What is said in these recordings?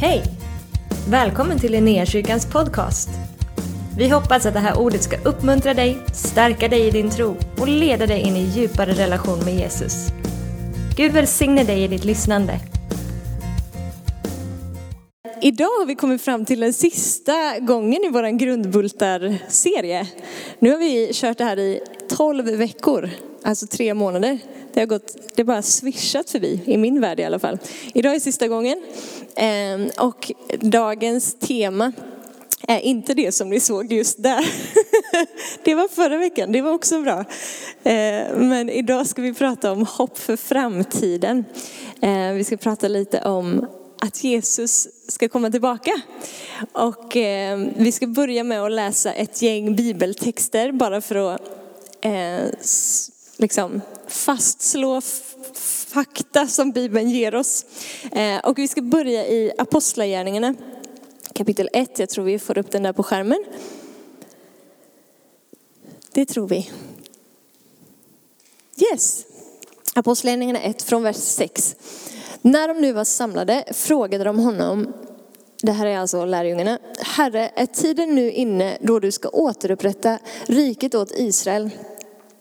Hej! Välkommen till Linnéakyrkans podcast. Vi hoppas att det här ordet ska uppmuntra dig, stärka dig i din tro och leda dig in i djupare relation med Jesus. Gud välsigne dig i ditt lyssnande. Idag har vi kommit fram till den sista gången i vår grundbultar-serie. Nu har vi kört det här i 12 veckor, alltså tre månader. Det har gått, det har bara swishat förbi, i min värld i alla fall. Idag är sista gången. Ehm, och dagens tema är inte det som ni såg just där. Det var förra veckan, det var också bra. Ehm, men idag ska vi prata om hopp för framtiden. Ehm, vi ska prata lite om att Jesus ska komma tillbaka. Och vi ska börja med att läsa ett gäng bibeltexter bara för att eh, liksom fastslå fakta som Bibeln ger oss. Eh, och vi ska börja i Apostlagärningarna kapitel 1. Jag tror vi får upp den där på skärmen. Det tror vi. Yes. Apostlagärningarna 1 från vers 6. När de nu var samlade frågade de honom, det här är alltså lärjungarna, Herre, är tiden nu inne då du ska återupprätta riket åt Israel?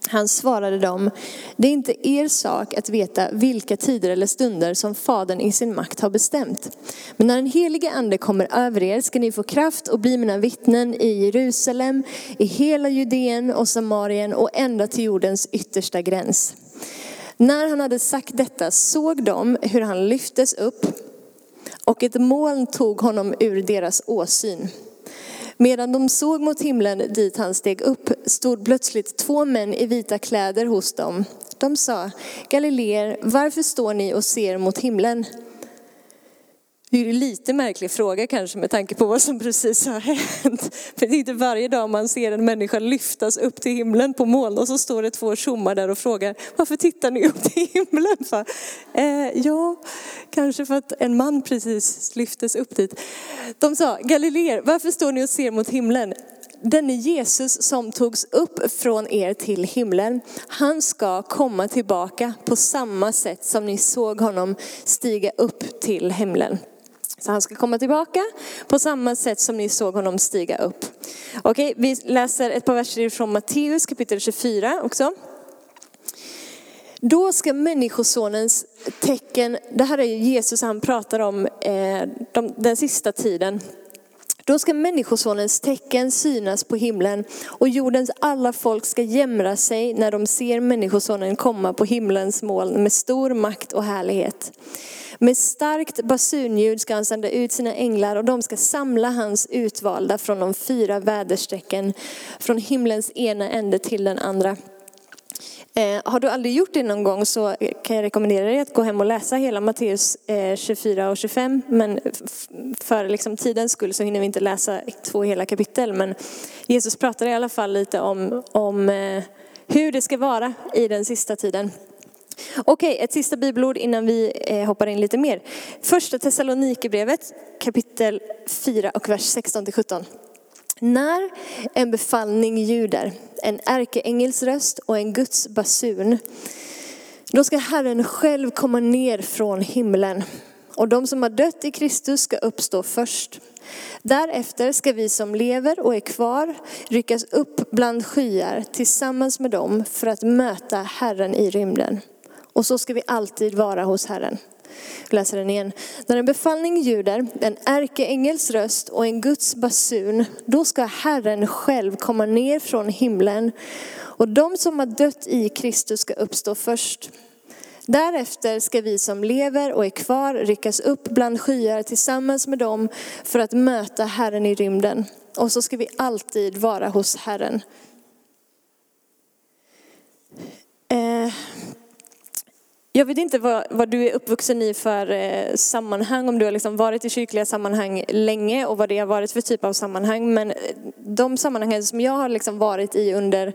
Han svarade dem, det är inte er sak att veta vilka tider eller stunder som Fadern i sin makt har bestämt. Men när den helige ande kommer över er ska ni få kraft och bli mina vittnen i Jerusalem, i hela Judeen och Samarien och ända till jordens yttersta gräns. När han hade sagt detta såg de hur han lyftes upp och ett moln tog honom ur deras åsyn. Medan de såg mot himlen dit han steg upp stod plötsligt två män i vita kläder hos dem. De sa, Galileer, varför står ni och ser mot himlen? Det är en lite märklig fråga kanske med tanke på vad som precis har hänt. För det är inte varje dag man ser en människa lyftas upp till himlen på moln och så står det två tjommar där och frågar varför tittar ni upp till himlen? För? Eh, ja, kanske för att en man precis lyftes upp dit. De sa, Galileer, varför står ni och ser mot himlen? Denne Jesus som togs upp från er till himlen, han ska komma tillbaka på samma sätt som ni såg honom stiga upp till himlen. Så han ska komma tillbaka på samma sätt som ni såg honom stiga upp. Okej, vi läser ett par verser från Matteus kapitel 24 också. Då ska människosonens tecken, det här är Jesus han pratar om eh, de, den sista tiden. Då ska människosonens tecken synas på himlen och jordens alla folk ska jämra sig när de ser människosonen komma på himlens moln med stor makt och härlighet. Med starkt basunljud ska han sända ut sina änglar och de ska samla hans utvalda från de fyra väderstrecken, från himlens ena ände till den andra. Eh, har du aldrig gjort det någon gång så kan jag rekommendera dig att gå hem och läsa hela Matteus eh, 24 och 25. Men för liksom tidens skull så hinner vi inte läsa två hela kapitel. Men Jesus pratar i alla fall lite om, om eh, hur det ska vara i den sista tiden. Okej, ett sista bibelord innan vi eh, hoppar in lite mer. Första Thessalonikerbrevet kapitel 4 och vers 16-17. När en befallning ljuder, en ärkeängels röst och en Guds basun, då ska Herren själv komma ner från himlen och de som har dött i Kristus ska uppstå först. Därefter ska vi som lever och är kvar ryckas upp bland skyar tillsammans med dem för att möta Herren i rymden. Och så ska vi alltid vara hos Herren. Jag läser den igen. När en befallning ljuder, en ärkeängels röst och en Guds basun, då ska Herren själv komma ner från himlen. Och de som har dött i Kristus ska uppstå först. Därefter ska vi som lever och är kvar ryckas upp bland skyar tillsammans med dem för att möta Herren i rymden. Och så ska vi alltid vara hos Herren. Eh. Jag vet inte vad, vad, du är uppvuxen i för eh, sammanhang, om du har liksom varit i kyrkliga sammanhang länge och vad det har varit för typ av sammanhang. Men eh, de sammanhangen som jag har liksom varit i under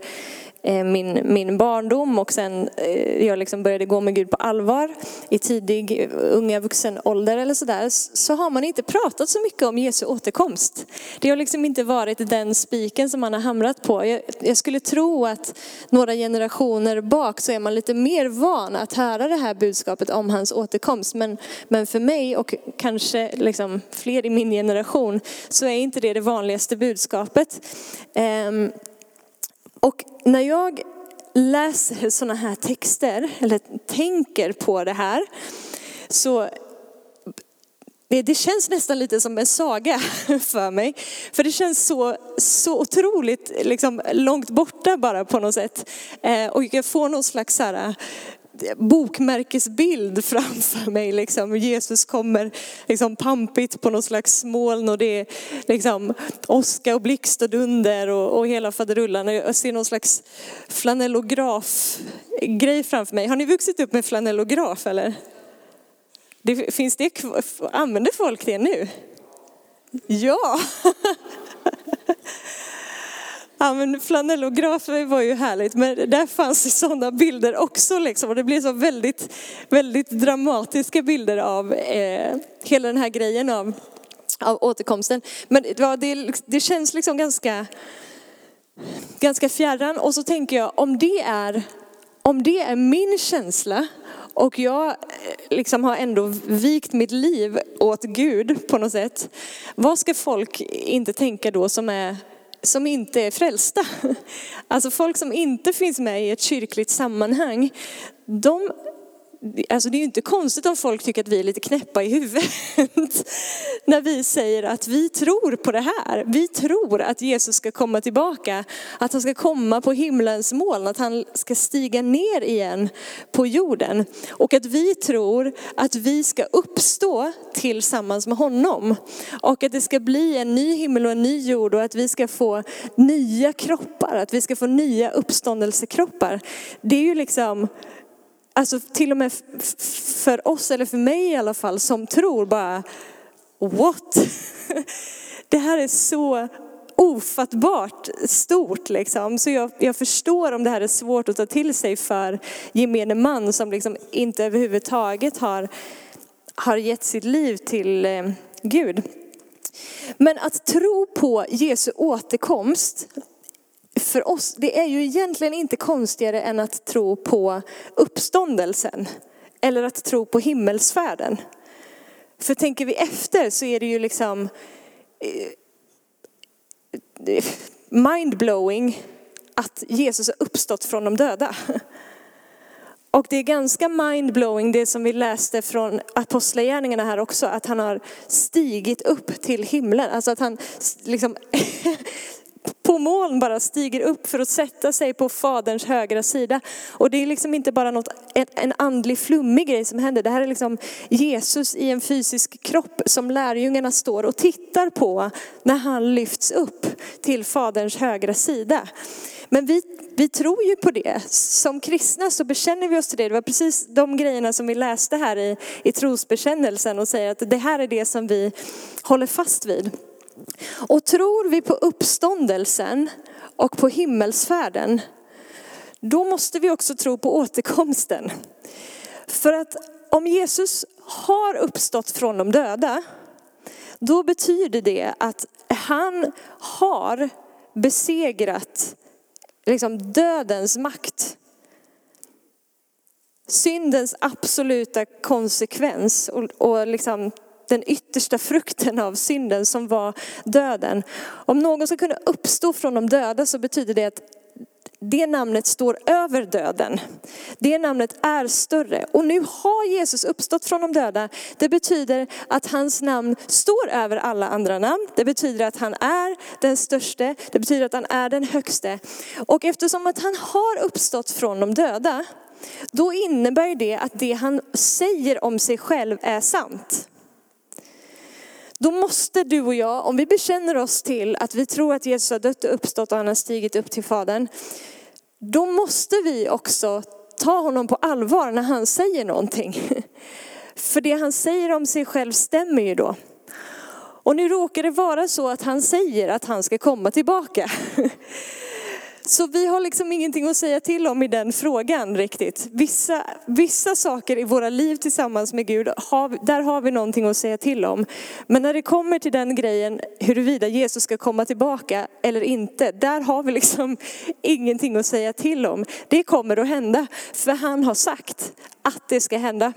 Eh, min, min barndom och sen eh, jag liksom började gå med Gud på allvar i tidig eh, unga vuxen ålder eller sådär så har man inte pratat så mycket om Jesu återkomst. Det har liksom inte varit den spiken som man har hamrat på. Jag, jag skulle tro att några generationer bak så är man lite mer van att höra det här budskapet om hans återkomst. Men, men för mig och kanske liksom fler i min generation så är inte det det vanligaste budskapet. Um, och när jag läser sådana här texter, eller tänker på det här, så det känns nästan lite som en saga för mig. För det känns så, så otroligt liksom, långt borta bara på något sätt. Eh, och jag får någon slags så här, bokmärkesbild framför mig. Liksom. Jesus kommer liksom pampigt på något slags moln och det är liksom åska och blixt och dunder och, och hela faderullan. Jag ser någon slags flanellograf-grej framför mig. Har ni vuxit upp med flanellograf eller? Det, finns det, använder folk det nu? Ja! Ja men flanellografer var ju härligt, men där fanns sådana bilder också liksom. Och det blev så väldigt, väldigt dramatiska bilder av eh, hela den här grejen av, av återkomsten. Men ja, det, det känns liksom ganska, ganska fjärran. Och så tänker jag, om det är, om det är min känsla och jag eh, liksom har ändå vikt mitt liv åt Gud på något sätt. Vad ska folk inte tänka då som är som inte är frälsta. Alltså folk som inte finns med i ett kyrkligt sammanhang. De Alltså det är ju inte konstigt om folk tycker att vi är lite knäppa i huvudet. När vi säger att vi tror på det här. Vi tror att Jesus ska komma tillbaka. Att han ska komma på himlens moln. Att han ska stiga ner igen på jorden. Och att vi tror att vi ska uppstå tillsammans med honom. Och att det ska bli en ny himmel och en ny jord. Och att vi ska få nya kroppar. Att vi ska få nya uppståndelsekroppar. Det är ju liksom alltså till och med för oss, eller för mig i alla fall, som tror bara, what? Det här är så ofattbart stort liksom. Så jag, jag, förstår om det här är svårt att ta till sig för gemene man som liksom inte överhuvudtaget har, har gett sitt liv till eh, Gud. Men att tro på Jesu återkomst för oss, det är ju egentligen inte konstigare än att tro på uppståndelsen. Eller att tro på himmelsfärden. För tänker vi efter så är det ju liksom eh, mindblowing att Jesus har uppstått från de döda. Och det är ganska mindblowing det som vi läste från apostlagärningarna här också, att han har stigit upp till himlen. Alltså att han liksom på moln bara stiger upp för att sätta sig på faderns högra sida. Och det är liksom inte bara något, en andlig flummig grej som händer. Det här är liksom Jesus i en fysisk kropp som lärjungarna står och tittar på när han lyfts upp till faderns högra sida. Men vi, vi tror ju på det. Som kristna så bekänner vi oss till det. Det var precis de grejerna som vi läste här i, i trosbekännelsen och säger att det här är det som vi håller fast vid. Och tror vi på uppståndelsen och på himmelsfärden, då måste vi också tro på återkomsten. För att om Jesus har uppstått från de döda, då betyder det att han har besegrat liksom dödens makt. Syndens absoluta konsekvens och, och liksom den yttersta frukten av synden som var döden. Om någon ska kunna uppstå från de döda så betyder det att det namnet står över döden. Det namnet är större. Och nu har Jesus uppstått från de döda. Det betyder att hans namn står över alla andra namn. Det betyder att han är den störste. Det betyder att han är den högste. Och eftersom att han har uppstått från de döda, då innebär det att det han säger om sig själv är sant. Då måste du och jag, om vi bekänner oss till att vi tror att Jesus har dött och uppstått och han har stigit upp till Fadern, då måste vi också ta honom på allvar när han säger någonting. För det han säger om sig själv stämmer ju då. Och nu råkar det vara så att han säger att han ska komma tillbaka. Så vi har liksom ingenting att säga till om i den frågan riktigt. Vissa, vissa saker i våra liv tillsammans med Gud, har, där har vi någonting att säga till om. Men när det kommer till den grejen huruvida Jesus ska komma tillbaka eller inte, där har vi liksom ingenting att säga till om. Det kommer att hända, för han har sagt att det ska hända.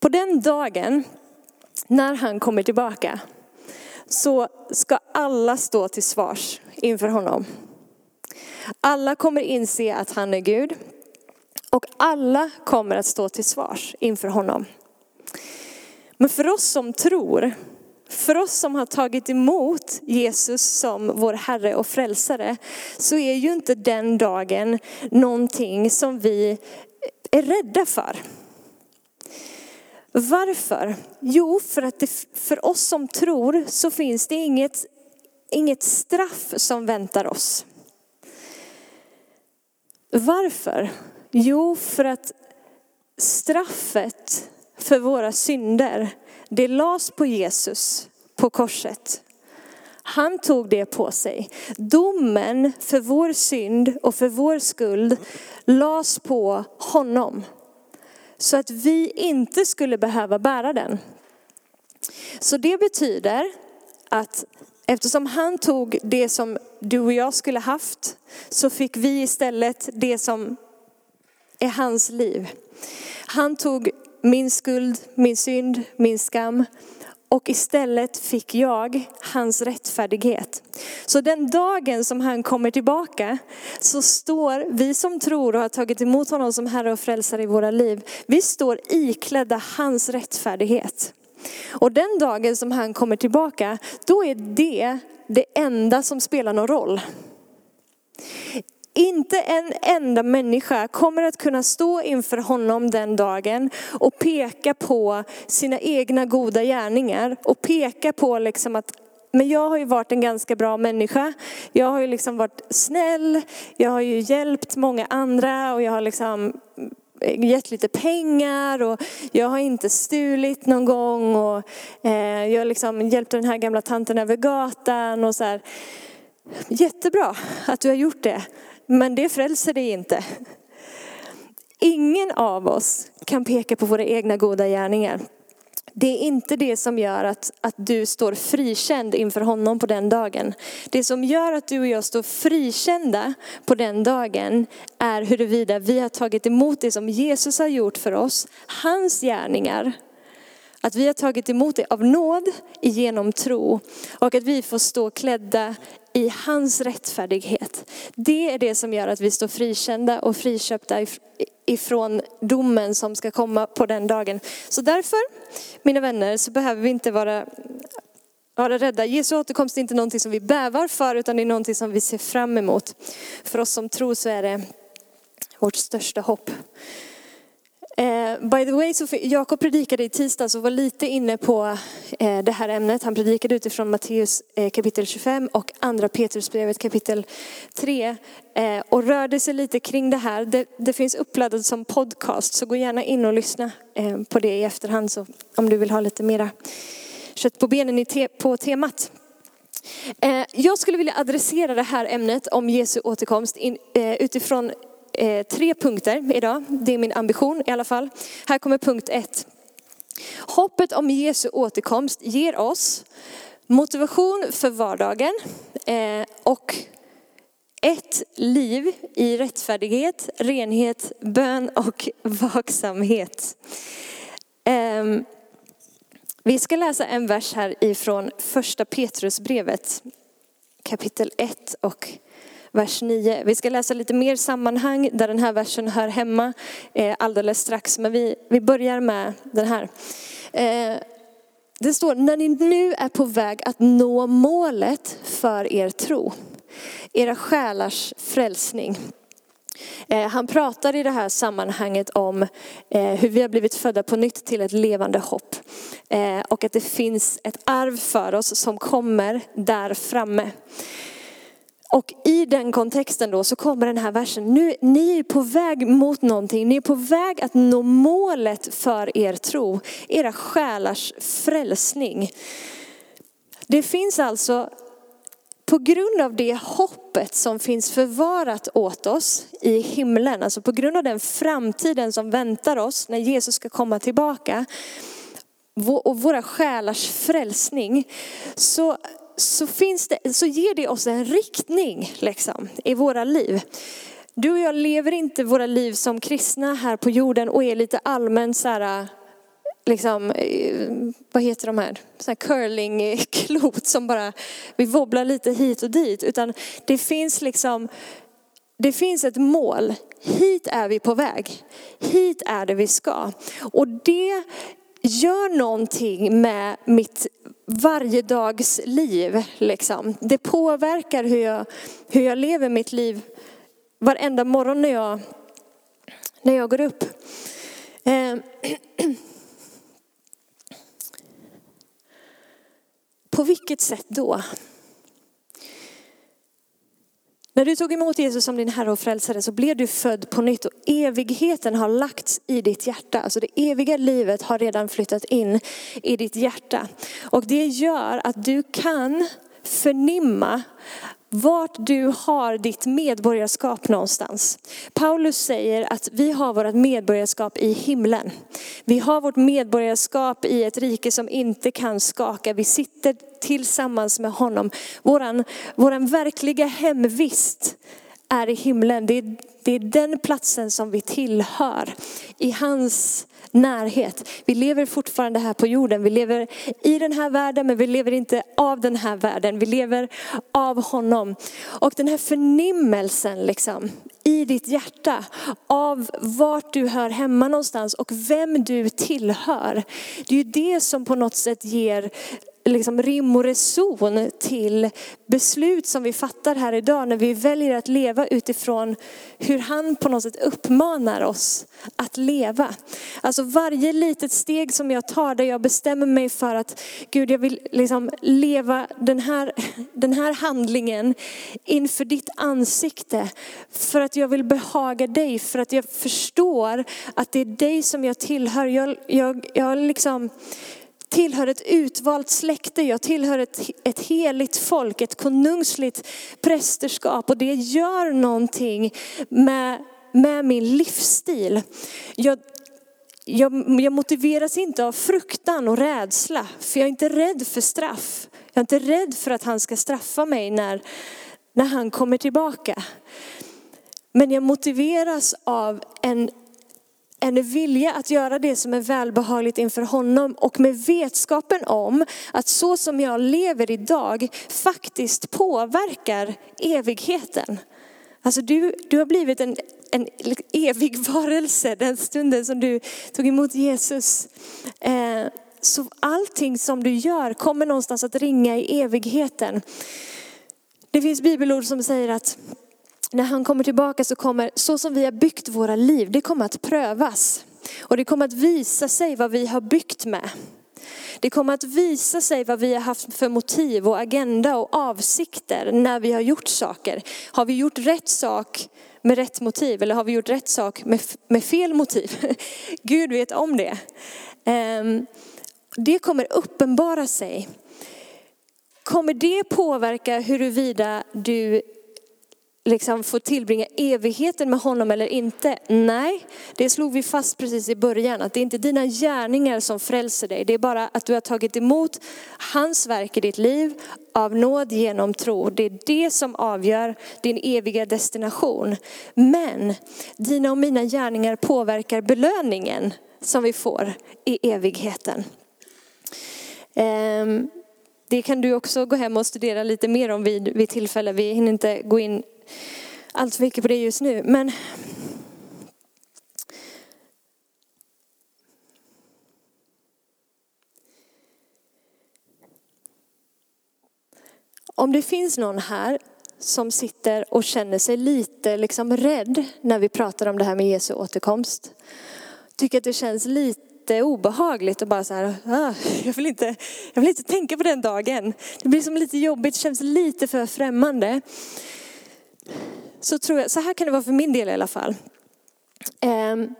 På den dagen när han kommer tillbaka så ska alla stå till svars inför honom. Alla kommer inse att han är Gud och alla kommer att stå till svars inför honom. Men för oss som tror, för oss som har tagit emot Jesus som vår Herre och Frälsare, så är ju inte den dagen någonting som vi är rädda för. Varför? Jo, för att det, för oss som tror så finns det inget, inget straff som väntar oss. Varför? Jo, för att straffet för våra synder, det lades på Jesus på korset. Han tog det på sig. Domen för vår synd och för vår skuld lades på honom så att vi inte skulle behöva bära den. Så det betyder att eftersom han tog det som du och jag skulle haft så fick vi istället det som är hans liv. Han tog min skuld, min synd, min skam och istället fick jag hans rättfärdighet. Så den dagen som han kommer tillbaka så står vi som tror och har tagit emot honom som Herre och Frälsare i våra liv, vi står iklädda hans rättfärdighet. Och den dagen som han kommer tillbaka, då är det det enda som spelar någon roll. Inte en enda människa kommer att kunna stå inför honom den dagen och peka på sina egna goda gärningar och peka på liksom att men jag har ju varit en ganska bra människa. Jag har ju liksom varit snäll, jag har ju hjälpt många andra och jag har liksom eh, gett lite pengar och jag har inte stulit någon gång och eh, jag har liksom hjälpt den här gamla tanten över gatan och så här. Jättebra att du har gjort det. Men det frälser dig inte. Ingen av oss kan peka på våra egna goda gärningar. Det är inte det som gör att, att du står frikänd inför honom på den dagen. Det som gör att du och jag står frikända på den dagen är huruvida vi har tagit emot det som Jesus har gjort för oss, hans gärningar. Att vi har tagit emot det av nåd genom tro och att vi får stå klädda i hans rättfärdighet. Det är det som gör att vi står frikända och friköpta ifrån domen som ska komma på den dagen. Så därför, mina vänner, så behöver vi inte vara, vara rädda. Jesu återkomst är inte någonting som vi bävar för, utan det är någonting som vi ser fram emot. För oss som tror så är det vårt största hopp. Eh, by the way, så Jakob predikade i tisdags och var lite inne på eh, det här ämnet. Han predikade utifrån Matteus eh, kapitel 25 och andra Petrusbrevet kapitel 3 eh, och rörde sig lite kring det här. Det, det, finns uppladdat som podcast så gå gärna in och lyssna eh, på det i efterhand så, om du vill ha lite mera kött på benen i te, på temat. Eh, jag skulle vilja adressera det här ämnet om Jesu återkomst in, utifrån eh, tre punkter idag. Det är min ambition i alla fall. Här kommer punkt ett. Hoppet om Jesu återkomst ger oss motivation för vardagen eh, och ett liv i rättfärdighet, renhet, bön och vaksamhet. Eh, vi ska läsa en vers här ifrån första Petrusbrevet kapitel 1 och vers 9. Vi ska läsa lite mer sammanhang där den här versen hör hemma eh, alldeles strax. Men vi, vi börjar med den här. Eh, det står, när ni nu är på väg att nå målet för er tro, era själars frälsning. Eh, han pratar i det här sammanhanget om hur vi har blivit födda på nytt till ett levande hopp. Och att det finns ett arv för oss som kommer där framme. Och i den kontexten då så kommer den här versen. Nu, ni är på väg mot någonting. Ni är på väg att nå målet för er tro. Era själars frälsning. Det finns alltså på grund av det hoppet som finns förvarat åt oss i himlen, alltså på grund av den framtiden som väntar oss när Jesus ska komma tillbaka och våra själars frälsning, så, så, finns det, så ger det oss en riktning liksom, i våra liv. Du och jag lever inte våra liv som kristna här på jorden och är lite allmänt så här, liksom, eh, vad heter de här, så här curlingklot som bara, vi wobblar lite hit och dit. Utan det finns liksom, det finns ett mål. Hit är vi på väg. Hit är det vi ska. Och det gör någonting med mitt varje dags liv. Liksom. Det påverkar hur jag, hur jag lever mitt liv varenda morgon när jag, när jag går upp. Eh, På vilket sätt då? När du tog emot Jesus som din Herre och Frälsare så blev du född på nytt och evigheten har lagts i ditt hjärta. Alltså det eviga livet har redan flyttat in i ditt hjärta. Och det gör att du kan förnimma vart du har ditt medborgarskap någonstans. Paulus säger att vi har vårt medborgarskap i himlen. Vi har vårt medborgarskap i ett rike som inte kan skaka. Vi sitter tillsammans med honom. Våran, våran verkliga hemvist är i himlen. Det är, det är den platsen som vi tillhör. I hans närhet. Vi lever fortfarande här på jorden. Vi lever i den här världen men vi lever inte av den här världen. Vi lever av honom. Och den här förnimmelsen liksom, i ditt hjärta av vart du hör hemma någonstans och vem du tillhör. Det är ju det som på något sätt ger liksom rim och reson till beslut som vi fattar här idag när vi väljer att leva utifrån hur han på något sätt uppmanar oss att leva. Alltså varje litet steg som jag tar där jag bestämmer mig för att Gud jag vill liksom leva den här, den här handlingen inför ditt ansikte. För att jag vill behaga dig, för att jag förstår att det är dig som jag tillhör. Jag, jag, jag liksom tillhör ett utvalt släkte, jag tillhör ett, ett heligt folk, ett konungsligt prästerskap och det gör någonting med, med min livsstil. Jag, jag, jag motiveras inte av fruktan och rädsla, för jag är inte rädd för straff. Jag är inte rädd för att han ska straffa mig när, när han kommer tillbaka. Men jag motiveras av en en vilja att göra det som är välbehagligt inför honom och med vetskapen om att så som jag lever idag faktiskt påverkar evigheten. Alltså du, du har blivit en, en evig varelse den stunden som du tog emot Jesus. Eh, så allting som du gör kommer någonstans att ringa i evigheten. Det finns bibelord som säger att när han kommer tillbaka så kommer, så som vi har byggt våra liv, det kommer att prövas. Och det kommer att visa sig vad vi har byggt med. Det kommer att visa sig vad vi har haft för motiv och agenda och avsikter när vi har gjort saker. Har vi gjort rätt sak med rätt motiv eller har vi gjort rätt sak med, med fel motiv? Gud vet om det. Ehm, det kommer uppenbara sig. Kommer det påverka huruvida du liksom få tillbringa evigheten med honom eller inte? Nej, det slog vi fast precis i början, att det är inte dina gärningar som frälser dig. Det är bara att du har tagit emot hans verk i ditt liv av nåd genom tro. Det är det som avgör din eviga destination. Men dina och mina gärningar påverkar belöningen som vi får i evigheten. Ehm, det kan du också gå hem och studera lite mer om vid, vid tillfälle. Vi hinner inte gå in allt för mycket på det just nu. Men om det finns någon här som sitter och känner sig lite liksom rädd när vi pratar om det här med Jesu återkomst. Tycker att det känns lite obehagligt och bara så här, ah, jag, vill inte, jag vill inte tänka på den dagen. Det blir som lite jobbigt, känns lite för främmande. Så, tror jag, så här kan det vara för min del i alla fall. Ehm,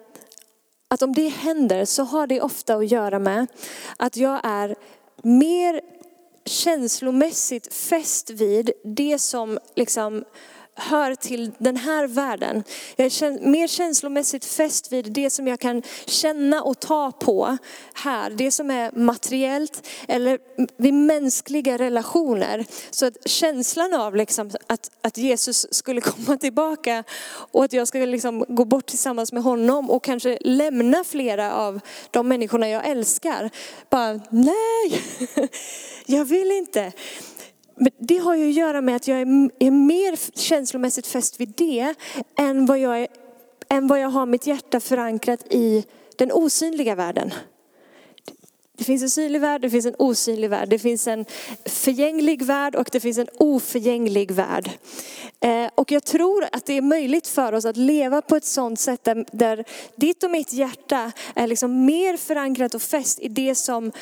att om det händer så har det ofta att göra med att jag är mer känslomässigt fäst vid det som liksom hör till den här världen. Jag är mer känslomässigt fäst vid det som jag kan känna och ta på här. Det som är materiellt eller vid mänskliga relationer. Så att känslan av liksom att, att Jesus skulle komma tillbaka och att jag ska liksom gå bort tillsammans med honom och kanske lämna flera av de människorna jag älskar. Bara nej, jag vill inte. Men det har ju att göra med att jag är, är mer känslomässigt fäst vid det än vad, jag är, än vad jag har mitt hjärta förankrat i den osynliga världen. Det finns en synlig värld, det finns en osynlig värld. Det finns en förgänglig värld och det finns en oförgänglig värld. Eh, och jag tror att det är möjligt för oss att leva på ett sådant sätt där, där ditt och mitt hjärta är liksom mer förankrat och fäst i det som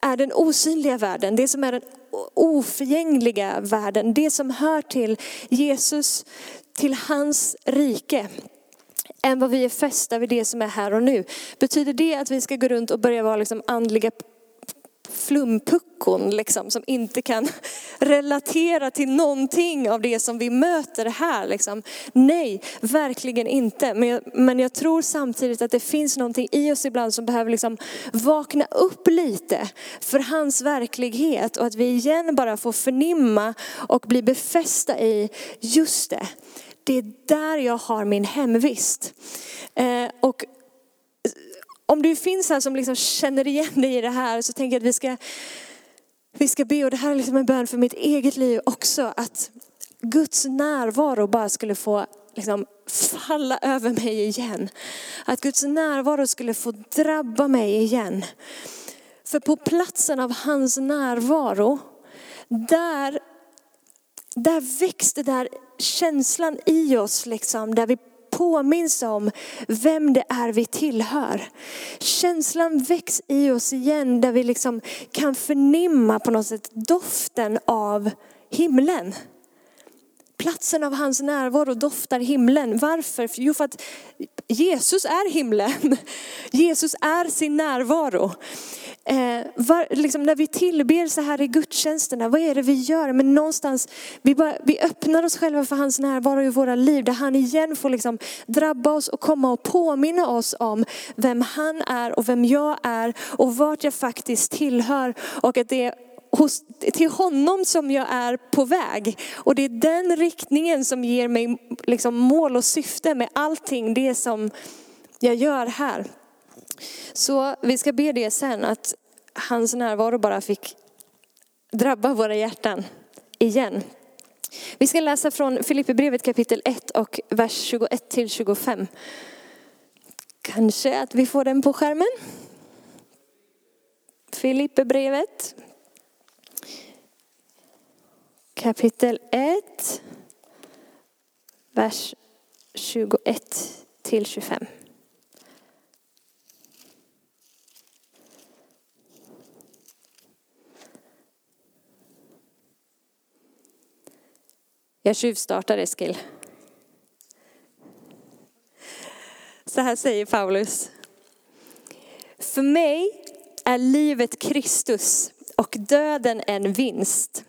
är den osynliga världen, det som är den oförgängliga världen, det som hör till Jesus, till hans rike än vad vi är fästa vid det som är här och nu. Betyder det att vi ska gå runt och börja vara liksom andliga flumpuckon liksom, som inte kan relatera till någonting av det som vi möter här. Liksom. Nej, verkligen inte. Men jag, men jag tror samtidigt att det finns någonting i oss ibland som behöver liksom vakna upp lite för hans verklighet och att vi igen bara får förnimma och bli befästa i just det. Det är där jag har min hemvist. Eh, och om du finns här som liksom känner igen dig i det här så tänker jag att vi ska, vi ska be, och det här är liksom en bön för mitt eget liv också, att Guds närvaro bara skulle få liksom falla över mig igen. Att Guds närvaro skulle få drabba mig igen. För på platsen av hans närvaro, där, där växte där känslan i oss, liksom, där vi påminns om vem det är vi tillhör. Känslan väcks i oss igen där vi liksom kan förnimma på något sätt doften av himlen. Platsen av hans närvaro doftar himlen. Varför? Jo, för att Jesus är himlen. Jesus är sin närvaro. Eh, var, liksom när vi tillber så här i gudstjänsterna, vad är det vi gör? Men någonstans, vi, bara, vi öppnar oss själva för hans närvaro i våra liv. Där han igen får liksom drabba oss och komma och påminna oss om vem han är och vem jag är och vart jag faktiskt tillhör. Och att det är hos, till honom som jag är på väg. Och det är den riktningen som ger mig liksom mål och syfte med allting det som jag gör här. Så vi ska be det sen, att hans närvaro bara fick drabba våra hjärtan igen. Vi ska läsa från Filipperbrevet kapitel 1 och vers 21 till 25. Kanske att vi får den på skärmen. Filipperbrevet kapitel 1, vers 21 till 25. Jag tjuvstartar Eskil. Så här säger Paulus. För mig är livet Kristus och döden en vinst.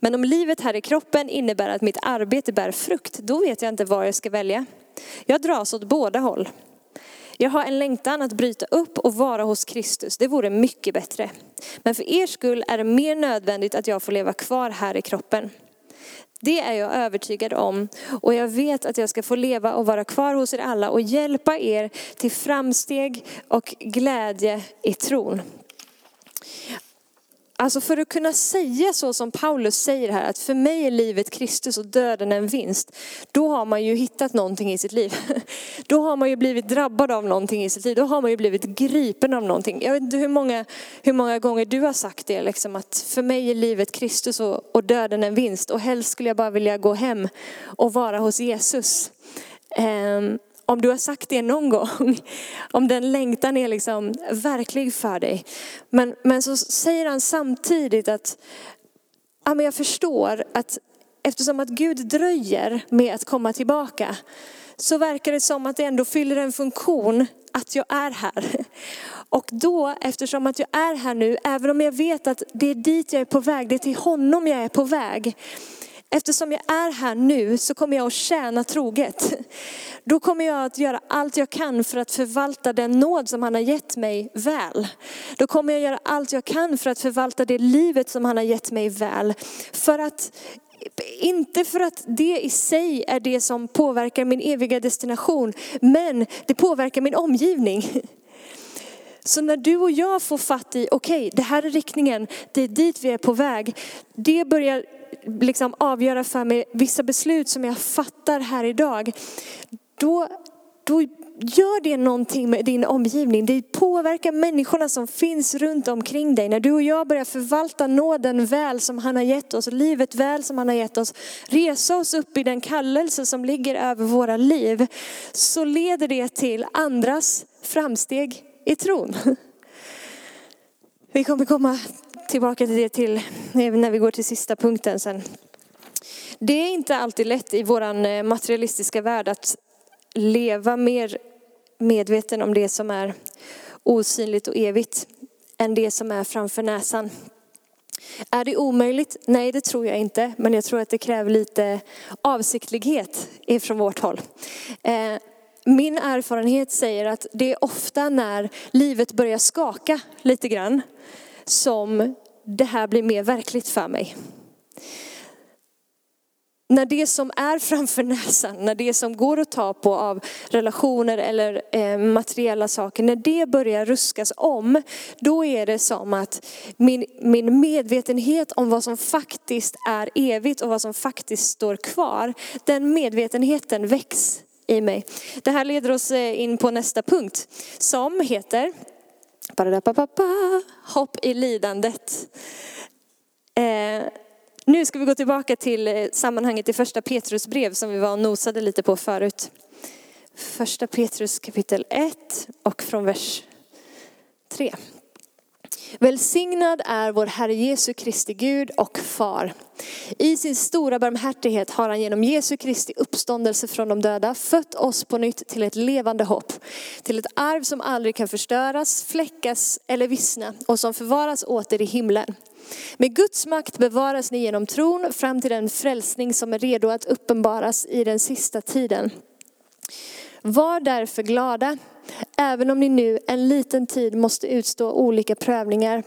Men om livet här i kroppen innebär att mitt arbete bär frukt, då vet jag inte vad jag ska välja. Jag dras åt båda håll. Jag har en längtan att bryta upp och vara hos Kristus. Det vore mycket bättre. Men för er skull är det mer nödvändigt att jag får leva kvar här i kroppen. Det är jag övertygad om och jag vet att jag ska få leva och vara kvar hos er alla och hjälpa er till framsteg och glädje i tron. Alltså för att kunna säga så som Paulus säger här, att för mig är livet Kristus och döden en vinst. Då har man ju hittat någonting i sitt liv. Då har man ju blivit drabbad av någonting i sitt liv. Då har man ju blivit gripen av någonting. Jag vet inte hur många, hur många gånger du har sagt det, liksom, att för mig är livet Kristus och, och döden en vinst. Och helst skulle jag bara vilja gå hem och vara hos Jesus. Um, om du har sagt det någon gång, om den längtan är liksom verklig för dig. Men, men så säger han samtidigt att ja, men jag förstår att eftersom att Gud dröjer med att komma tillbaka så verkar det som att det ändå fyller en funktion att jag är här. Och då, eftersom att jag är här nu, även om jag vet att det är dit jag är på väg, det är till honom jag är på väg. Eftersom jag är här nu så kommer jag att tjäna troget. Då kommer jag att göra allt jag kan för att förvalta den nåd som han har gett mig väl. Då kommer jag göra allt jag kan för att förvalta det livet som han har gett mig väl. För att inte för att det i sig är det som påverkar min eviga destination, men det påverkar min omgivning. Så när du och jag får fatt i, okej, okay, det här är riktningen, det är dit vi är på väg. Det börjar liksom avgöra för mig vissa beslut som jag fattar här idag. Då, då gör det någonting med din omgivning. Det påverkar människorna som finns runt omkring dig. När du och jag börjar förvalta nåden väl som han har gett oss, livet väl som han har gett oss, resa oss upp i den kallelse som ligger över våra liv, så leder det till andras framsteg i tron. Vi kommer komma tillbaka till det till när vi går till sista punkten sen. Det är inte alltid lätt i vår eh, materialistiska värld att leva mer medveten om det som är osynligt och evigt än det som är framför näsan. Är det omöjligt? Nej, det tror jag inte. Men jag tror att det kräver lite avsiktlighet ifrån vårt håll. Eh, min erfarenhet säger att det är ofta när livet börjar skaka lite grann som det här blir mer verkligt för mig. När det som är framför näsan, när det som går att ta på av relationer eller eh, materiella saker, när det börjar ruskas om, då är det som att min, min medvetenhet om vad som faktiskt är evigt och vad som faktiskt står kvar, den medvetenheten väcks i mig. Det här leder oss eh, in på nästa punkt som heter hopp i lidandet. Eh, nu ska vi gå tillbaka till eh, sammanhanget i första Petrus brev som vi var och nosade lite på förut. Första Petrus kapitel 1 och från vers 3. Välsignad är vår Herre Jesu Kristi Gud och Far. I sin stora barmhärtighet har han genom Jesu Kristi uppståndelse från de döda fött oss på nytt till ett levande hopp. Till ett arv som aldrig kan förstöras, fläckas eller vissna och som förvaras åter i himlen. Med Guds makt bevaras ni genom tron fram till den frälsning som är redo att uppenbaras i den sista tiden. Var därför glada, även om ni nu en liten tid måste utstå olika prövningar.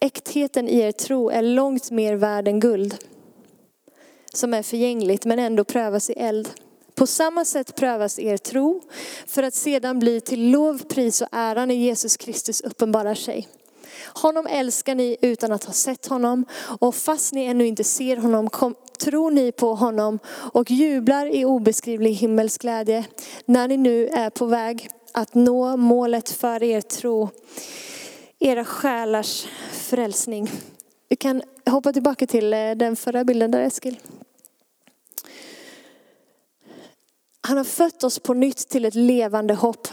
Äktheten i er tro är långt mer värd än guld, som är förgängligt men ändå prövas i eld. På samma sätt prövas er tro för att sedan bli till lov, pris och ära när Jesus Kristus uppenbarar sig. Honom älskar ni utan att ha sett honom och fast ni ännu inte ser honom kom, tror ni på honom och jublar i obeskrivlig himmelsk glädje när ni nu är på väg att nå målet för er tro, era själars frälsning. Vi kan hoppa tillbaka till eh, den förra bilden där Eskil. Han har fött oss på nytt till ett levande hopp.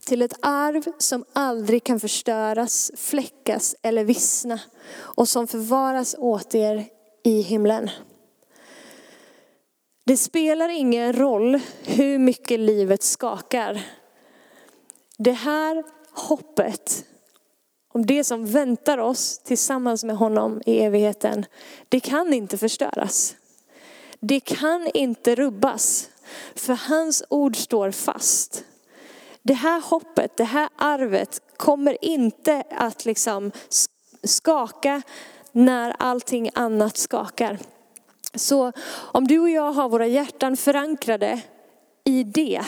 Till ett arv som aldrig kan förstöras, fläckas eller vissna och som förvaras åt er i himlen. Det spelar ingen roll hur mycket livet skakar. Det här hoppet om det som väntar oss tillsammans med honom i evigheten, det kan inte förstöras. Det kan inte rubbas, för hans ord står fast. Det här hoppet, det här arvet kommer inte att liksom skaka när allting annat skakar. Så om du och jag har våra hjärtan förankrade i det,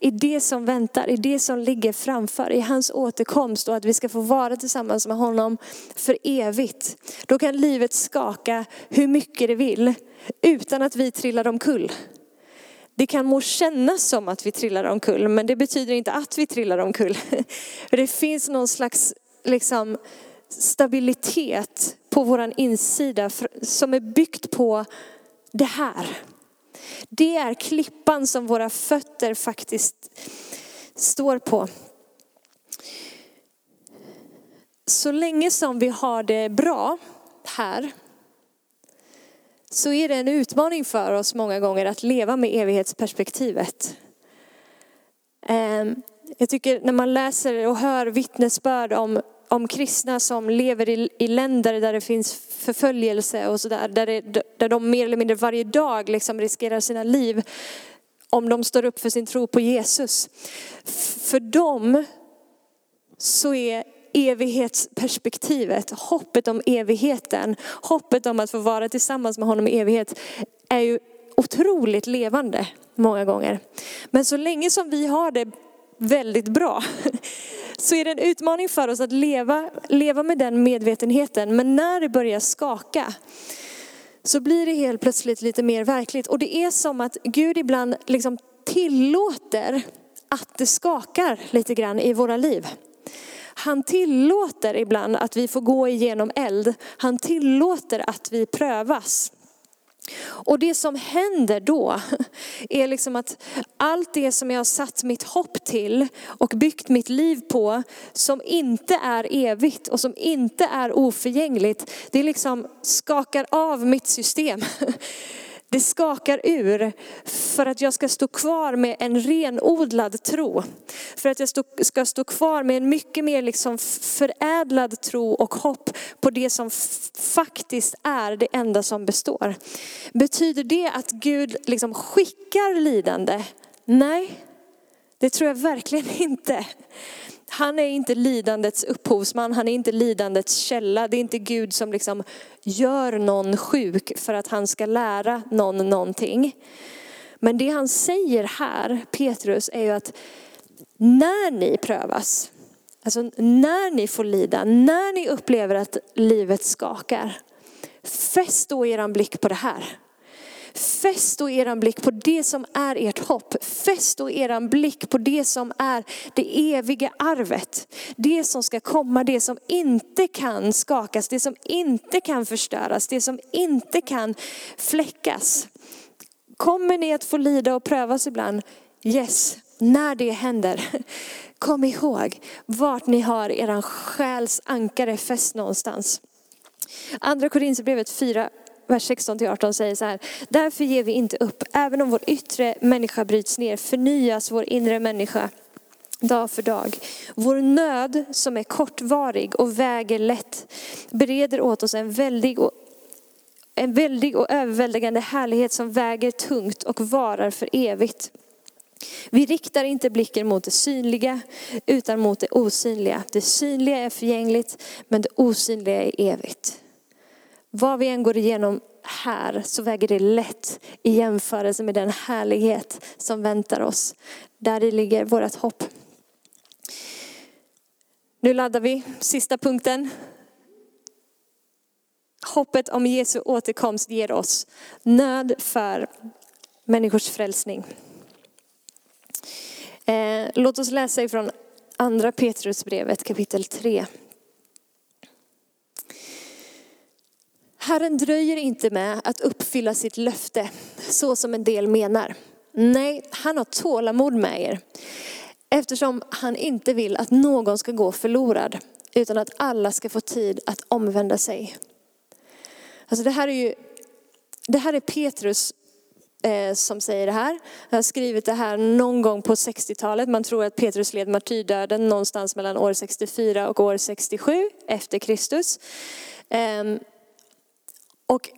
i det som väntar, i det som ligger framför, i hans återkomst och att vi ska få vara tillsammans med honom för evigt. Då kan livet skaka hur mycket det vill utan att vi trillar omkull. Det kan må kännas som att vi trillar omkull, men det betyder inte att vi trillar omkull. För det finns någon slags liksom, stabilitet på vår insida som är byggt på det här. Det är klippan som våra fötter faktiskt står på. Så länge som vi har det bra här så är det en utmaning för oss många gånger att leva med evighetsperspektivet. Ehm, jag tycker när man läser och hör vittnesbörd om, om kristna som lever i, i länder där det finns förföljelse och sådär, där, där de mer eller mindre varje dag liksom riskerar sina liv om de står upp för sin tro på Jesus. För dem så är evighetsperspektivet, hoppet om evigheten, hoppet om att få vara tillsammans med honom i evighet är ju otroligt levande många gånger. Men så länge som vi har det väldigt bra så är det en utmaning för oss att leva, leva med den medvetenheten. Men när det börjar skaka så blir det helt plötsligt lite mer verkligt. Och det är som att Gud ibland liksom tillåter att det skakar lite grann i våra liv. Han tillåter ibland att vi får gå igenom eld. Han tillåter att vi prövas. Och det som händer då är liksom att allt det som jag har satt mitt hopp till och byggt mitt liv på som inte är evigt och som inte är oförgängligt, det liksom skakar av mitt system. Det skakar ur för att jag ska stå kvar med en renodlad tro. För att jag ska stå kvar med en mycket mer liksom förädlad tro och hopp på det som faktiskt är det enda som består. Betyder det att Gud liksom skickar lidande? Nej, det tror jag verkligen inte. Han är inte lidandets upphovsman, han är inte lidandets källa. Det är inte Gud som liksom gör någon sjuk för att han ska lära någon någonting. Men det han säger här, Petrus, är ju att när ni prövas, alltså när ni får lida, när ni upplever att livet skakar, fäst då er blick på det här. Fäst då eran blick på det som är ert hopp. Fäst då eran blick på det som är det eviga arvet. Det som ska komma, det som inte kan skakas, det som inte kan förstöras, det som inte kan fläckas. Kommer ni att få lida och prövas ibland? Yes, när det händer. Kom ihåg vart ni har eran själs ankare fäst någonstans. Andra Korinthierbrevet 4 vers 16-18 säger så här. Därför ger vi inte upp. Även om vår yttre människa bryts ner förnyas vår inre människa dag för dag. Vår nöd som är kortvarig och väger lätt bereder åt oss en väldig och en väldig och överväldigande härlighet som väger tungt och varar för evigt. Vi riktar inte blicken mot det synliga utan mot det osynliga. Det synliga är förgängligt men det osynliga är evigt. Vad vi än går igenom här så väger det lätt i jämförelse med den härlighet som väntar oss. Där ligger vårt hopp. Nu laddar vi. Sista punkten. Hoppet om Jesu återkomst ger oss nöd för människors frälsning. Eh, låt oss läsa ifrån andra Petrusbrevet kapitel 3. Herren dröjer inte med att uppfylla sitt löfte så som en del menar. Nej, han har tålamod med er. Eftersom han inte vill att någon ska gå förlorad utan att alla ska få tid att omvända sig. Alltså det här är ju, det här är Petrus eh, som säger det här. Han har skrivit det här någon gång på 60-talet. Man tror att Petrus led martyrdöden någonstans mellan år 64 och år 67 efter Kristus. Eh, och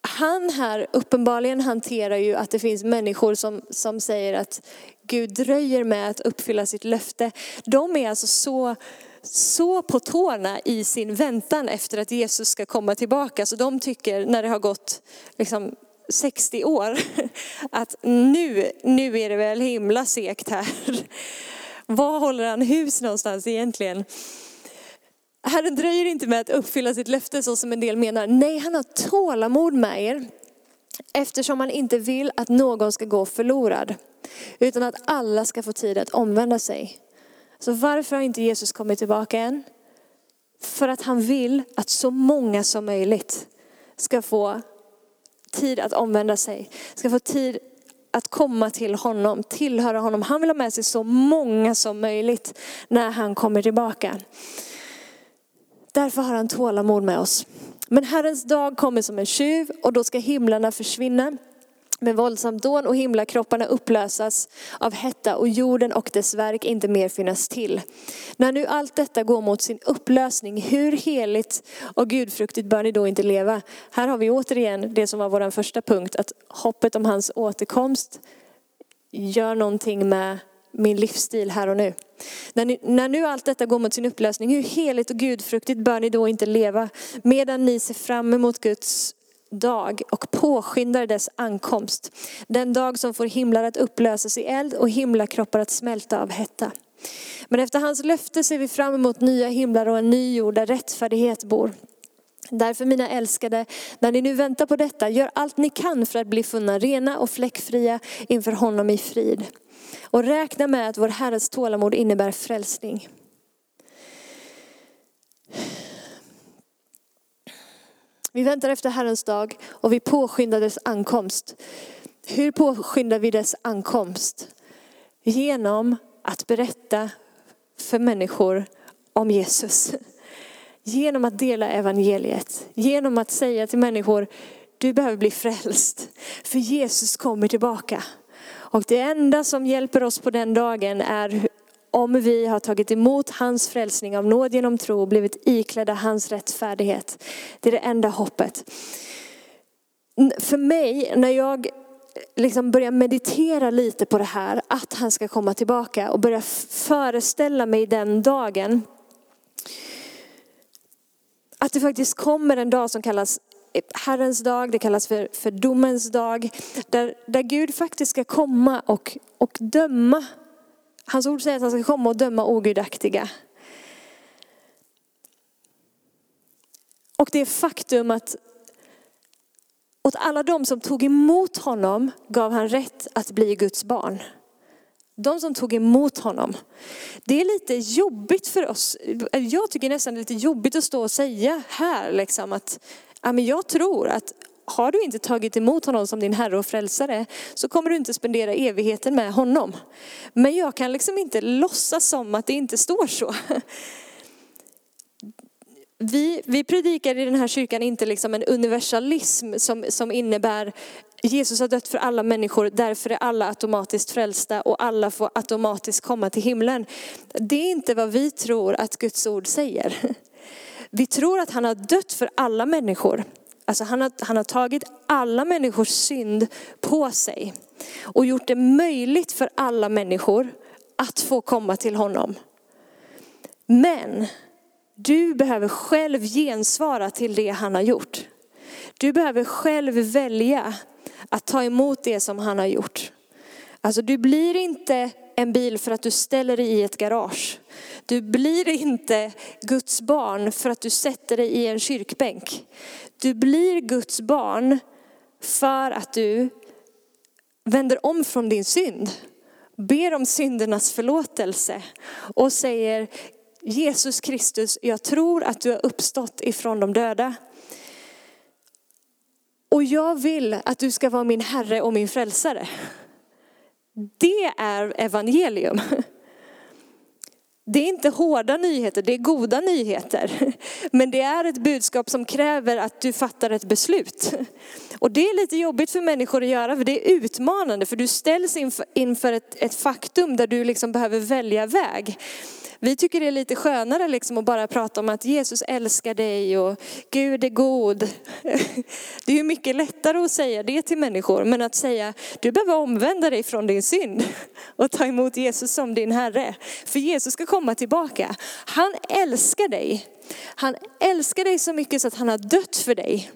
han här uppenbarligen hanterar ju att det finns människor som, som säger att Gud dröjer med att uppfylla sitt löfte. De är alltså så, så på tårna i sin väntan efter att Jesus ska komma tillbaka. Så de tycker när det har gått liksom 60 år att nu, nu är det väl himla sekt här. Var håller han hus någonstans egentligen? Herren dröjer inte med att uppfylla sitt löfte så som en del menar. Nej, han har tålamod med er. Eftersom han inte vill att någon ska gå förlorad. Utan att alla ska få tid att omvända sig. Så varför har inte Jesus kommit tillbaka än? För att han vill att så många som möjligt ska få tid att omvända sig, ska få tid att komma till honom, tillhöra honom. Han vill ha med sig så många som möjligt när han kommer tillbaka. Därför har han tålamod med oss. Men Herrens dag kommer som en tjuv och då ska himlarna försvinna med våldsamt dån och himlakropparna upplösas av hetta och jorden och dess verk inte mer finnas till. När nu allt detta går mot sin upplösning, hur heligt och gudfruktigt bör ni då inte leva? Här har vi återigen det som var vår första punkt, att hoppet om hans återkomst gör någonting med min livsstil här och nu. När, ni, när nu allt detta går mot sin upplösning, hur heligt och gudfruktigt bör ni då inte leva medan ni ser fram emot Guds dag och påskyndar dess ankomst. Den dag som får himlar att upplösas i eld och himlakroppar att smälta av hetta. Men efter hans löfte ser vi fram emot nya himlar och en ny jord där rättfärdighet bor. Därför mina älskade, när ni nu väntar på detta, gör allt ni kan för att bli funna rena och fläckfria inför honom i frid. Och räkna med att vår Herres tålamod innebär frälsning. Vi väntar efter Herrens dag och vi påskyndar dess ankomst. Hur påskyndar vi dess ankomst? Genom att berätta för människor om Jesus. Genom att dela evangeliet. Genom att säga till människor, du behöver bli frälst. För Jesus kommer tillbaka. Och det enda som hjälper oss på den dagen är om vi har tagit emot hans frälsning av nåd genom tro och blivit iklädda hans rättfärdighet. Det är det enda hoppet. För mig, när jag liksom börjar meditera lite på det här, att han ska komma tillbaka och börja föreställa mig den dagen. Att det faktiskt kommer en dag som kallas Herrens dag, det kallas för, för domens dag. Där, där Gud faktiskt ska komma och, och döma Hans ord säger att han ska komma och döma ogudaktiga. Och det faktum att åt alla de som tog emot honom gav han rätt att bli Guds barn. De som tog emot honom. Det är lite jobbigt för oss. Jag tycker nästan det är lite jobbigt att stå och säga här liksom att ja, men jag tror att har du inte tagit emot honom som din Herre och Frälsare så kommer du inte spendera evigheten med honom. Men jag kan liksom inte låtsas som att det inte står så. Vi, vi predikar i den här kyrkan inte liksom en universalism som, som innebär Jesus har dött för alla människor, därför är alla automatiskt frälsta och alla får automatiskt komma till himlen. Det är inte vad vi tror att Guds ord säger. Vi tror att han har dött för alla människor. Alltså han, har, han har tagit alla människors synd på sig och gjort det möjligt för alla människor att få komma till honom. Men du behöver själv gensvara till det han har gjort. Du behöver själv välja att ta emot det som han har gjort. Alltså du blir inte en bil för att du ställer dig i ett garage. Du blir inte Guds barn för att du sätter dig i en kyrkbänk. Du blir Guds barn för att du vänder om från din synd. Ber om syndernas förlåtelse och säger Jesus Kristus, jag tror att du har uppstått ifrån de döda. Och jag vill att du ska vara min Herre och min frälsare. Det är evangelium. Det är inte hårda nyheter, det är goda nyheter. Men det är ett budskap som kräver att du fattar ett beslut. Och det är lite jobbigt för människor att göra, för det är utmanande, för du ställs inför ett, ett faktum där du liksom behöver välja väg. Vi tycker det är lite skönare liksom att bara prata om att Jesus älskar dig och Gud är god. Det är ju mycket lättare att säga det till människor, men att säga du behöver omvända dig från din synd och ta emot Jesus som din Herre. För Jesus ska komma tillbaka. Han älskar dig. Han älskar dig så mycket så att han har dött för dig.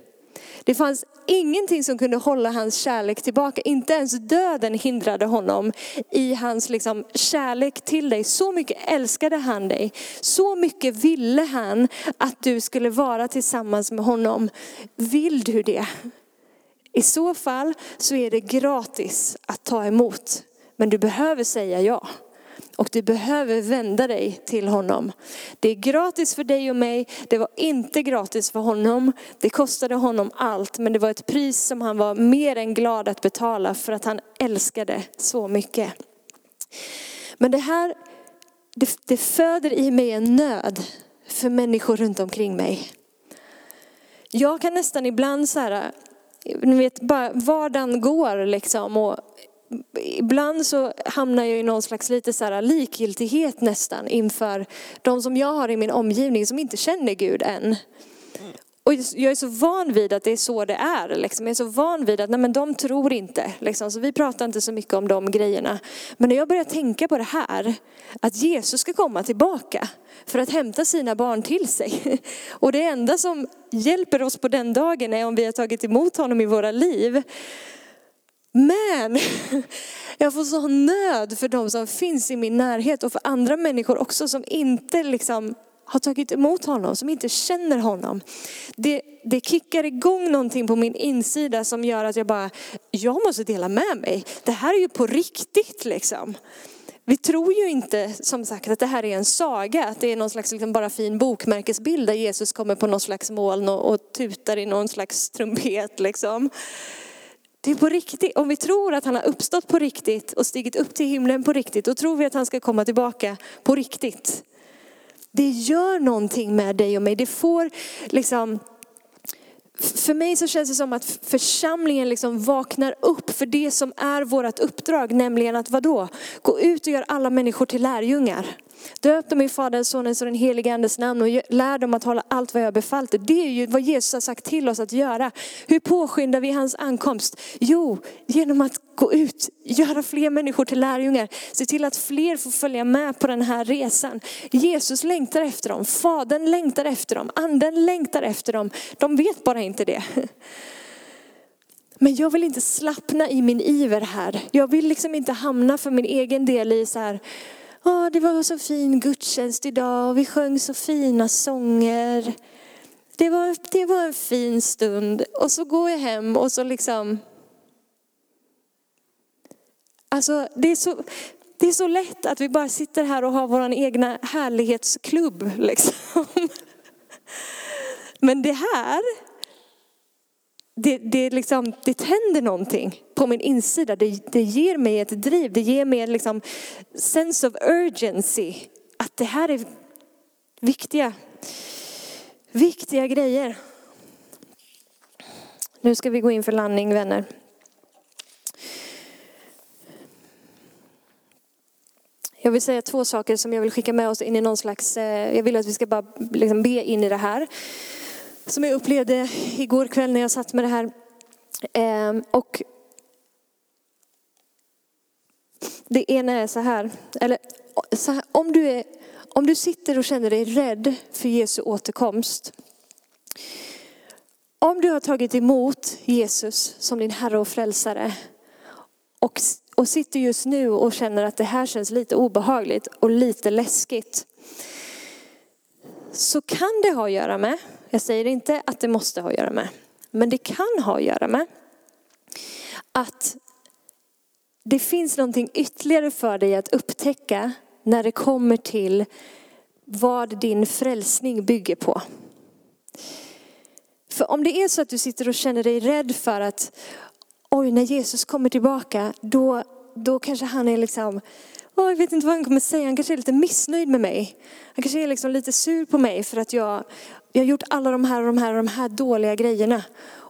Det fanns ingenting som kunde hålla hans kärlek tillbaka. Inte ens döden hindrade honom i hans liksom kärlek till dig. Så mycket älskade han dig. Så mycket ville han att du skulle vara tillsammans med honom. Vill du det? I så fall så är det gratis att ta emot. Men du behöver säga ja och du behöver vända dig till honom. Det är gratis för dig och mig, det var inte gratis för honom. Det kostade honom allt, men det var ett pris som han var mer än glad att betala för att han älskade så mycket. Men det här, det, det föder i mig en nöd för människor runt omkring mig. Jag kan nästan ibland så här, ni vet, bara vardagen går liksom och ibland så hamnar jag i någon slags lite så här likgiltighet nästan inför de som jag har i min omgivning som inte känner Gud än. Och jag är så van vid att det är så det är. Liksom. Jag är så van vid att nej, men de tror inte. Liksom. Så vi pratar inte så mycket om de grejerna. Men när jag börjar tänka på det här, att Jesus ska komma tillbaka för att hämta sina barn till sig. Och det enda som hjälper oss på den dagen är om vi har tagit emot honom i våra liv. Men jag får sån nöd för de som finns i min närhet och för andra människor också som inte liksom har tagit emot honom, som inte känner honom. Det, det kickar igång någonting på min insida som gör att jag bara, jag måste dela med mig. Det här är ju på riktigt liksom. Vi tror ju inte som sagt att det här är en saga, att det är någon slags liksom bara fin bokmärkesbild där Jesus kommer på någon slags moln och, och tutar i någon slags trumpet. Liksom. Det är på riktigt. Om vi tror att han har uppstått på riktigt och stigit upp till himlen på riktigt, då tror vi att han ska komma tillbaka på riktigt. Det gör någonting med dig och mig. Det får liksom för mig så känns det som att församlingen liksom vaknar upp för det som är vårt uppdrag, nämligen att vadå? Gå ut och göra alla människor till lärjungar. Döp dem i Faderns, Sonens och den helige Andes namn och lär dem att hålla allt vad jag har befallt Det är ju vad Jesus har sagt till oss att göra. Hur påskyndar vi hans ankomst? Jo, genom att gå ut, göra fler människor till lärjungar. Se till att fler får följa med på den här resan. Jesus längtar efter dem, Fadern längtar efter dem, Anden längtar efter dem. De vet bara inte det. Men jag vill inte slappna i min iver här. Jag vill liksom inte hamna för min egen del i så här, oh, det var så fin gudstjänst idag och vi sjöng så fina sånger. Det var, det var en fin stund. Och så går jag hem och så liksom... Alltså det är så, det är så lätt att vi bara sitter här och har vår egna härlighetsklubb. Liksom. Men det här det, det, liksom, det tänder någonting på min insida. Det, det ger mig ett driv, det ger mig en liksom sense of urgency. Att det här är viktiga, viktiga grejer. Nu ska vi gå in för landning vänner. Jag vill säga två saker som jag vill skicka med oss in i någon slags, eh, jag vill att vi ska bara liksom be in i det här som jag upplevde igår kväll när jag satt med det här. Ehm, och det ena är så här, eller så här, om, du är, om du sitter och känner dig rädd för Jesu återkomst. Om du har tagit emot Jesus som din Herre och Frälsare och, och sitter just nu och känner att det här känns lite obehagligt och lite läskigt. Så kan det ha att göra med jag säger inte att det måste ha att göra med, men det kan ha att göra med att det finns någonting ytterligare för dig att upptäcka när det kommer till vad din frälsning bygger på. För om det är så att du sitter och känner dig rädd för att oj, när Jesus kommer tillbaka, då, då kanske han är liksom, jag vet inte vad han kommer säga, han kanske är lite missnöjd med mig. Han kanske är liksom lite sur på mig för att jag jag har gjort alla de här och de här och de här dåliga grejerna.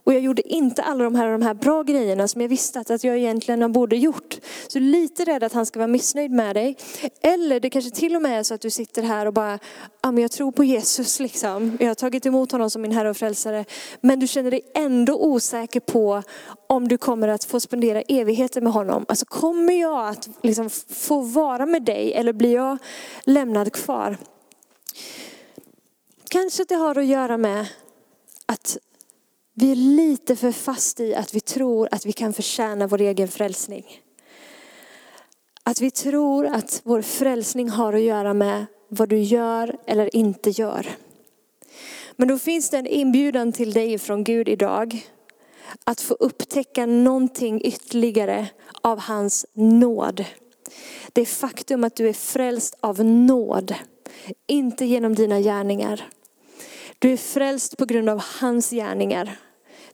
Och jag gjorde inte alla de här och de här bra grejerna som jag visste att jag egentligen borde gjort. Så lite rädd att han ska vara missnöjd med dig. Eller det kanske till och med är så att du sitter här och bara, ja men jag tror på Jesus liksom. Jag har tagit emot honom som min Herre och Frälsare. Men du känner dig ändå osäker på om du kommer att få spendera evigheter med honom. Alltså kommer jag att liksom få vara med dig eller blir jag lämnad kvar? Kanske det har att göra med att vi är lite för fast i att vi tror att vi kan förtjäna vår egen frälsning. Att vi tror att vår frälsning har att göra med vad du gör eller inte gör. Men då finns det en inbjudan till dig från Gud idag. Att få upptäcka någonting ytterligare av hans nåd. det faktum att du är frälst av nåd, inte genom dina gärningar. Du är frälst på grund av hans gärningar.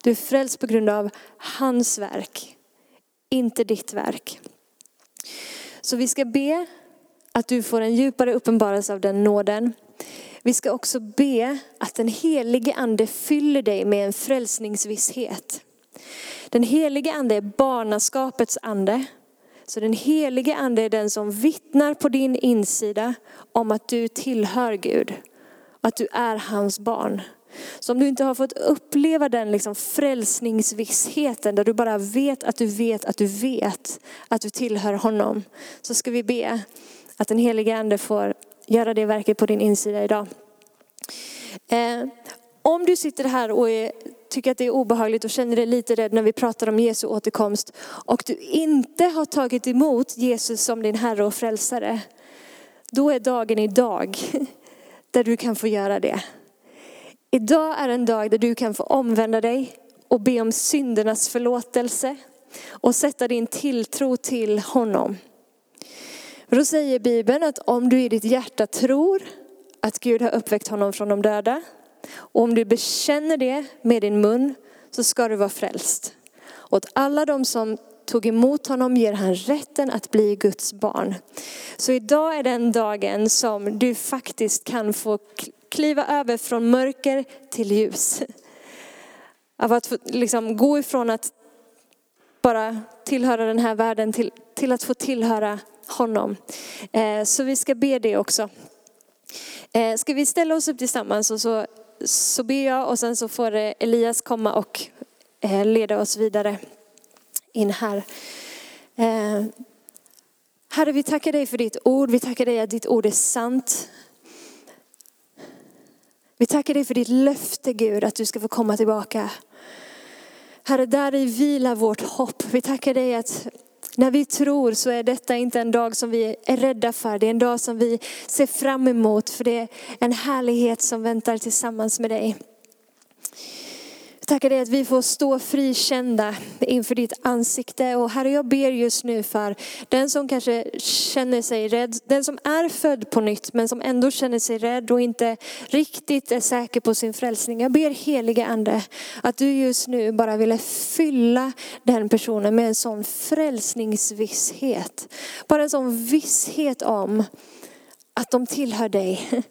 Du är frälst på grund av hans verk, inte ditt verk. Så vi ska be att du får en djupare uppenbarelse av den nåden. Vi ska också be att den helige ande fyller dig med en frälsningsvisshet. Den helige ande är barnaskapets ande. Så den helige ande är den som vittnar på din insida om att du tillhör Gud. Att du är hans barn. Så om du inte har fått uppleva den liksom frälsningsvissheten där du bara vet att du vet att du vet att du tillhör honom. Så ska vi be att den helige ande får göra det verket på din insida idag. Eh, om du sitter här och är, tycker att det är obehagligt och känner dig lite rädd när vi pratar om Jesu återkomst och du inte har tagit emot Jesus som din Herre och Frälsare. Då är dagen idag där du kan få göra det. Idag är en dag där du kan få omvända dig och be om syndernas förlåtelse och sätta din tilltro till honom. Då säger Bibeln att om du i ditt hjärta tror att Gud har uppväckt honom från de döda och om du bekänner det med din mun så ska du vara frälst. Och åt alla de som tog emot honom ger han rätten att bli Guds barn. Så idag är den dagen som du faktiskt kan få kliva över från mörker till ljus. Av att liksom, gå ifrån att bara tillhöra den här världen till, till att få tillhöra honom. Eh, så vi ska be det också. Eh, ska vi ställa oss upp tillsammans och så, så ber jag och sen så får eh, Elias komma och leda oss vidare in här. Eh, Herre, vi tackar dig för ditt ord. Vi tackar dig att ditt ord är sant. Vi tackar dig för ditt löfte Gud att du ska få komma tillbaka. Herre, där i vilar vårt hopp. Vi tackar dig att när vi tror så är detta inte en dag som vi är rädda för. Det är en dag som vi ser fram emot för det är en härlighet som väntar tillsammans med dig. Tackar dig att vi får stå frikända inför ditt ansikte. Och Herre, jag ber just nu för den som kanske känner sig rädd, den som är född på nytt men som ändå känner sig rädd och inte riktigt är säker på sin frälsning. Jag ber helige ande att du just nu bara ville fylla den personen med en sån frälsningsvisshet. Bara en sån visshet om att de tillhör dig.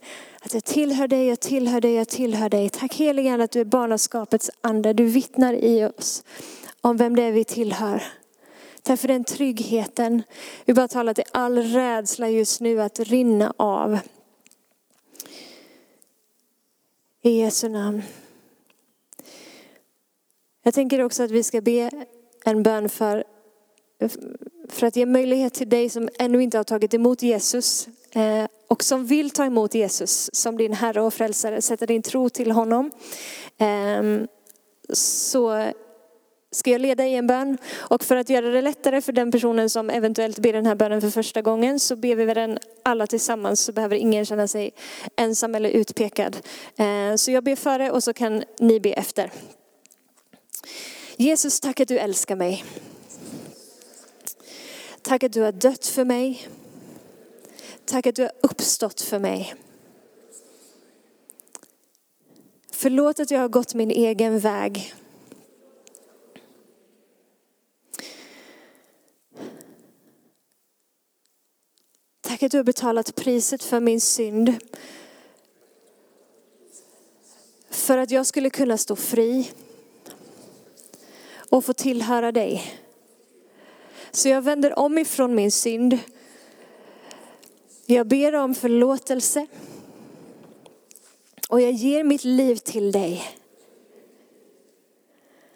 Att jag tillhör dig, jag tillhör dig, jag tillhör dig. Tack helige Ande att du är barnaskapets ande. Du vittnar i oss om vem det är vi tillhör. Tack för den tryggheten. Vi bara talar till all rädsla just nu att rinna av. I Jesu namn. Jag tänker också att vi ska be en bön för, för att ge möjlighet till dig som ännu inte har tagit emot Jesus Eh, och som vill ta emot Jesus som din Herre och Frälsare, sätta din tro till honom. Ehm, så ska jag leda i en bön. Och för att göra det lättare för den personen som eventuellt ber den här bönen för första gången så ber vi den alla tillsammans så behöver ingen känna sig ensam eller utpekad. Ehm, så jag ber före och så kan ni be efter. Jesus, tack att du älskar mig. Tack att du har dött för mig. Tack att du har uppstått för mig. Förlåt att jag har gått min egen väg. Tack att du har betalat priset för min synd. För att jag skulle kunna stå fri och få tillhöra dig. Så jag vänder om ifrån min synd jag ber om förlåtelse. Och jag ger mitt liv till dig.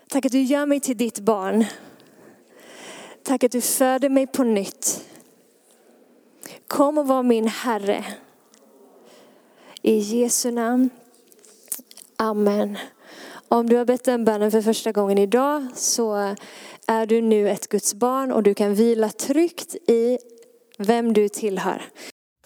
Tack att du gör mig till ditt barn. Tack att du föder mig på nytt. Kom och var min Herre. I Jesu namn. Amen. Om du har bett den bönen för första gången idag så är du nu ett Guds barn och du kan vila tryggt i vem du tillhör.